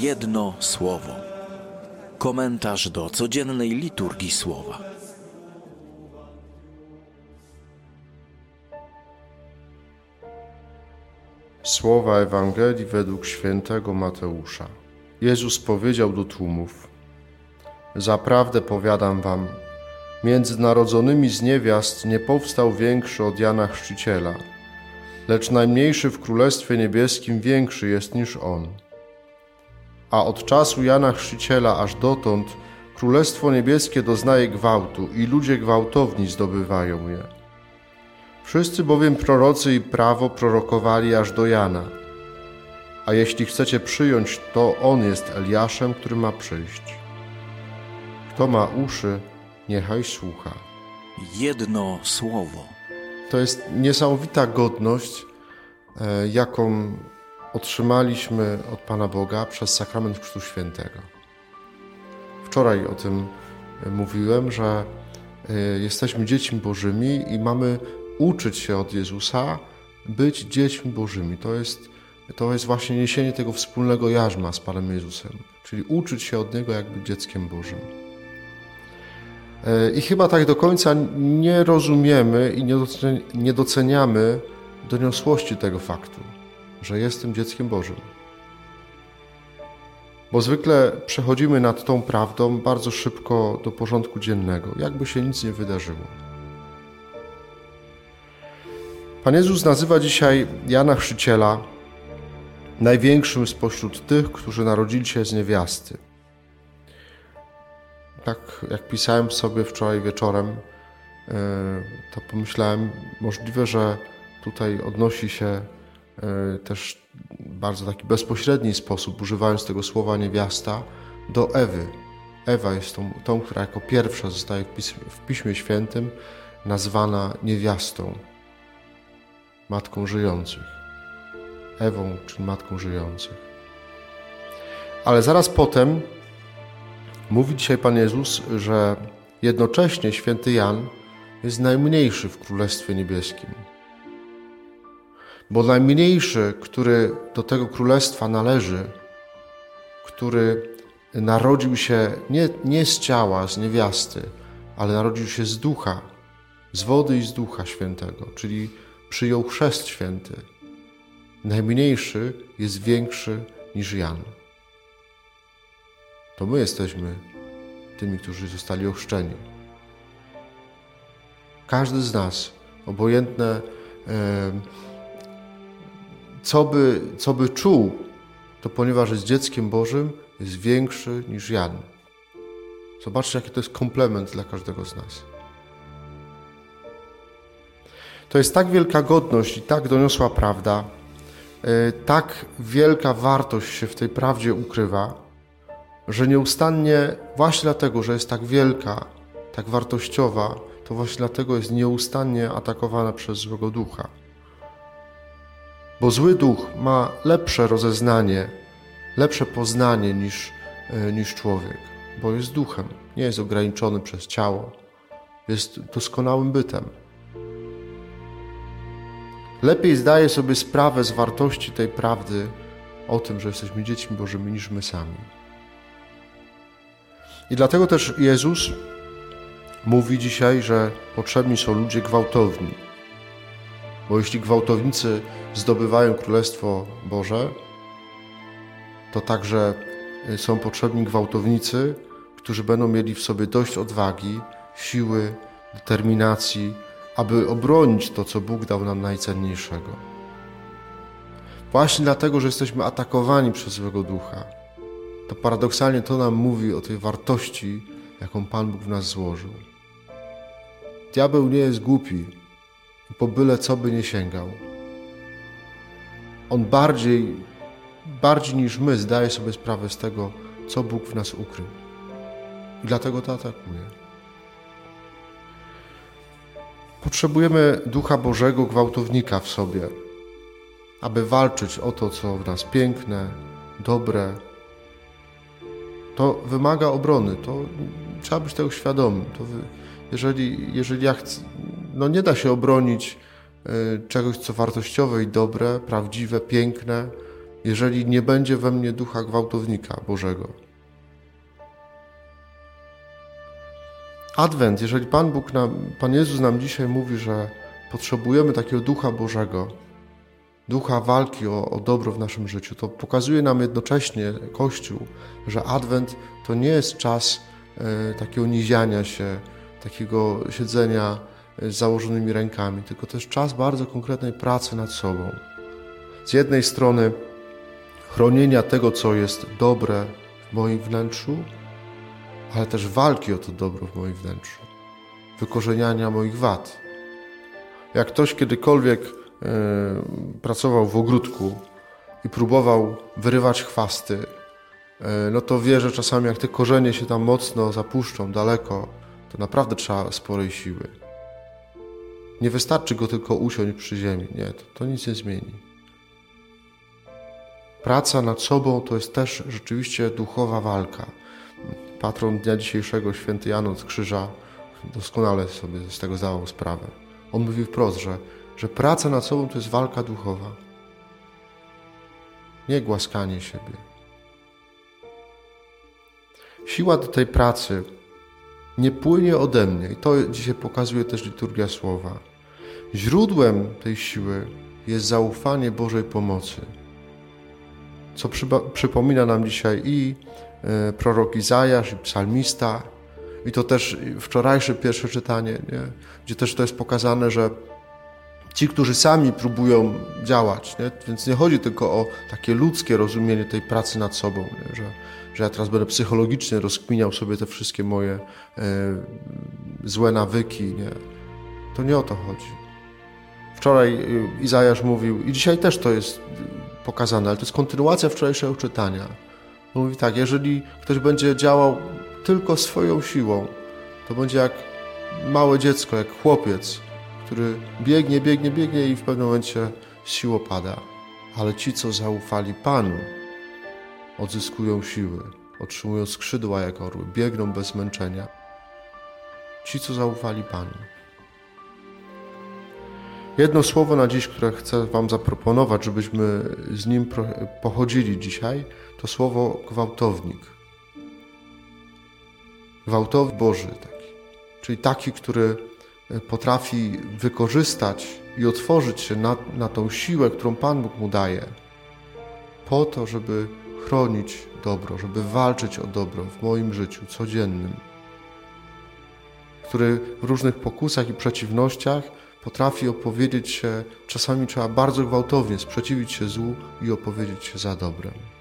Jedno słowo. Komentarz do codziennej liturgii słowa. Słowa Ewangelii według świętego Mateusza. Jezus powiedział do tłumów: Zaprawdę powiadam wam, między narodzonymi z niewiast nie powstał większy od Jana Chrzciciela, lecz najmniejszy w Królestwie Niebieskim większy jest niż on. A od czasu Jana Chrzciciela aż dotąd Królestwo Niebieskie doznaje gwałtu i ludzie gwałtowni zdobywają je. Wszyscy bowiem prorocy i prawo prorokowali aż do Jana. A jeśli chcecie przyjąć, to on jest Eliaszem, który ma przyjść. Kto ma uszy, niechaj słucha. Jedno słowo. To jest niesamowita godność, e, jaką otrzymaliśmy od Pana Boga przez sakrament Chrztu Świętego. Wczoraj o tym e, mówiłem, że e, jesteśmy dziećmi Bożymi i mamy uczyć się od Jezusa być dziećmi Bożymi. To jest, to jest właśnie niesienie tego wspólnego jarzma z Panem Jezusem, czyli uczyć się od Niego jak być dzieckiem Bożym. I chyba tak do końca nie rozumiemy i nie doceniamy doniosłości tego faktu, że jestem dzieckiem Bożym. Bo zwykle przechodzimy nad tą prawdą bardzo szybko do porządku dziennego, jakby się nic nie wydarzyło. Pan Jezus nazywa dzisiaj Jana Chrzciciela największym spośród tych, którzy narodzili się z niewiasty. Tak jak pisałem sobie wczoraj wieczorem, e, to pomyślałem, możliwe, że tutaj odnosi się też bardzo taki bezpośredni sposób, używając tego słowa niewiasta, do Ewy. Ewa jest tą, tą która jako pierwsza zostaje w Piśmie, w Piśmie Świętym nazwana niewiastą, matką żyjących. Ewą, czyli matką żyjących. Ale zaraz potem mówi dzisiaj Pan Jezus, że jednocześnie święty Jan jest najmniejszy w Królestwie Niebieskim. Bo najmniejszy, który do tego królestwa należy, który narodził się nie, nie z ciała, z niewiasty, ale narodził się z ducha, z wody i z ducha świętego, czyli przyjął chrzest święty. Najmniejszy jest większy niż Jan. To my jesteśmy tymi, którzy zostali ochrzczeni. Każdy z nas, obojętne, co by, co by czuł, to ponieważ jest dzieckiem Bożym, jest większy niż Jan. Zobaczcie, jaki to jest komplement dla każdego z nas. To jest tak wielka godność i tak doniosła prawda, e, tak wielka wartość się w tej prawdzie ukrywa, że nieustannie, właśnie dlatego, że jest tak wielka, tak wartościowa, to właśnie dlatego jest nieustannie atakowana przez złego ducha. Bo zły duch ma lepsze rozeznanie, lepsze poznanie niż, e, niż człowiek, bo jest duchem, nie jest ograniczony przez ciało, jest doskonałym bytem. Lepiej zdaje sobie sprawę z wartości tej prawdy o tym, że jesteśmy dziećmi Bożymi niż my sami. I dlatego też Jezus mówi dzisiaj, że potrzebni są ludzie gwałtowni. Bo jeśli gwałtownicy zdobywają Królestwo Boże, to także są potrzebni gwałtownicy, którzy będą mieli w sobie dość odwagi, siły, determinacji, aby obronić to, co Bóg dał nam najcenniejszego. Właśnie dlatego, że jesteśmy atakowani przez złego ducha, to paradoksalnie to nam mówi o tej wartości, jaką Pan Bóg w nas złożył. Diabeł nie jest głupi i po byle co by nie sięgał. On bardziej, bardziej niż my zdaje sobie sprawę z tego, co Bóg w nas ukrył. I dlatego to atakuje. Potrzebujemy Ducha Bożego, gwałtownika w sobie, aby walczyć o to, co w nas piękne, dobre. To wymaga obrony, to trzeba być tego świadomym. To jeżeli, jeżeli ja chcę, no nie da się obronić czegoś, co wartościowe i dobre, prawdziwe, piękne, jeżeli nie będzie we mnie ducha gwałtownika Bożego. Adwent, jeżeli Pan Bóg nam, Pan Jezus nam dzisiaj mówi, że potrzebujemy takiego ducha Bożego, ducha walki o, o dobro w naszym życiu, to pokazuje nam jednocześnie Kościół, że Adwent to nie jest czas e, takiego niziania się, takiego siedzenia z założonymi rękami, tylko też czas bardzo konkretnej pracy nad sobą. Z jednej strony chronienia tego, co jest dobre w moim wnętrzu, ale też walki o to dobro w moim wnętrzu, wykorzeniania moich wad. Jak ktoś kiedykolwiek e, pracował w ogródku i próbował wyrywać chwasty, e, no to wie, że czasami jak te korzenie się tam mocno zapuszczą daleko, to naprawdę trzeba sporej siły. Nie wystarczy go tylko usiąść przy ziemi. Nie, to, to nic nie zmieni. Praca nad sobą to jest też rzeczywiście duchowa walka. Patron dnia dzisiejszego, święty Jan od Krzyża, doskonale sobie z tego zdawał sprawę. On mówi wprost, że, że praca nad sobą to jest walka duchowa. Nie głaskanie siebie. Siła do tej pracy nie płynie ode mnie. I to dzisiaj pokazuje też liturgia słowa. Źródłem tej siły jest zaufanie Bożej pomocy. Co przypomina nam dzisiaj i e, prorok Izajasz, i psalmista, i to też wczorajsze pierwsze czytanie, nie? gdzie też to jest pokazane, że ci, którzy sami próbują działać, nie? więc nie chodzi tylko o takie ludzkie rozumienie tej pracy nad sobą, nie? Że, że ja teraz będę psychologicznie rozkminiał sobie te wszystkie moje e, złe nawyki. Nie? To nie o to chodzi. Wczoraj e, Izajasz mówił, i dzisiaj też to jest pokazane, ale to jest kontynuacja wczorajszego czytania. Mówi tak, jeżeli ktoś będzie działał tylko swoją siłą, to będzie jak małe dziecko, jak chłopiec, który biegnie, biegnie, biegnie i w pewnym momencie sił opada. Ale ci, co zaufali Panu, odzyskują siły, otrzymują skrzydła jak orły, biegną bez zmęczenia. Ci, co zaufali Panu. Jedno słowo na dziś, które chcę Wam zaproponować, żebyśmy z nim pochodzili dzisiaj, to słowo gwałtownik. Gwałtownik Boży taki, czyli taki, który potrafi wykorzystać i otworzyć się na, na tą siłę, którą Pan Bóg mu daje, po to, żeby chronić dobro, żeby walczyć o dobro w moim życiu codziennym, który w różnych pokusach i przeciwnościach potrafi opowiedzieć się, czasami trzeba bardzo gwałtownie sprzeciwić się złu i opowiedzieć się za dobrem.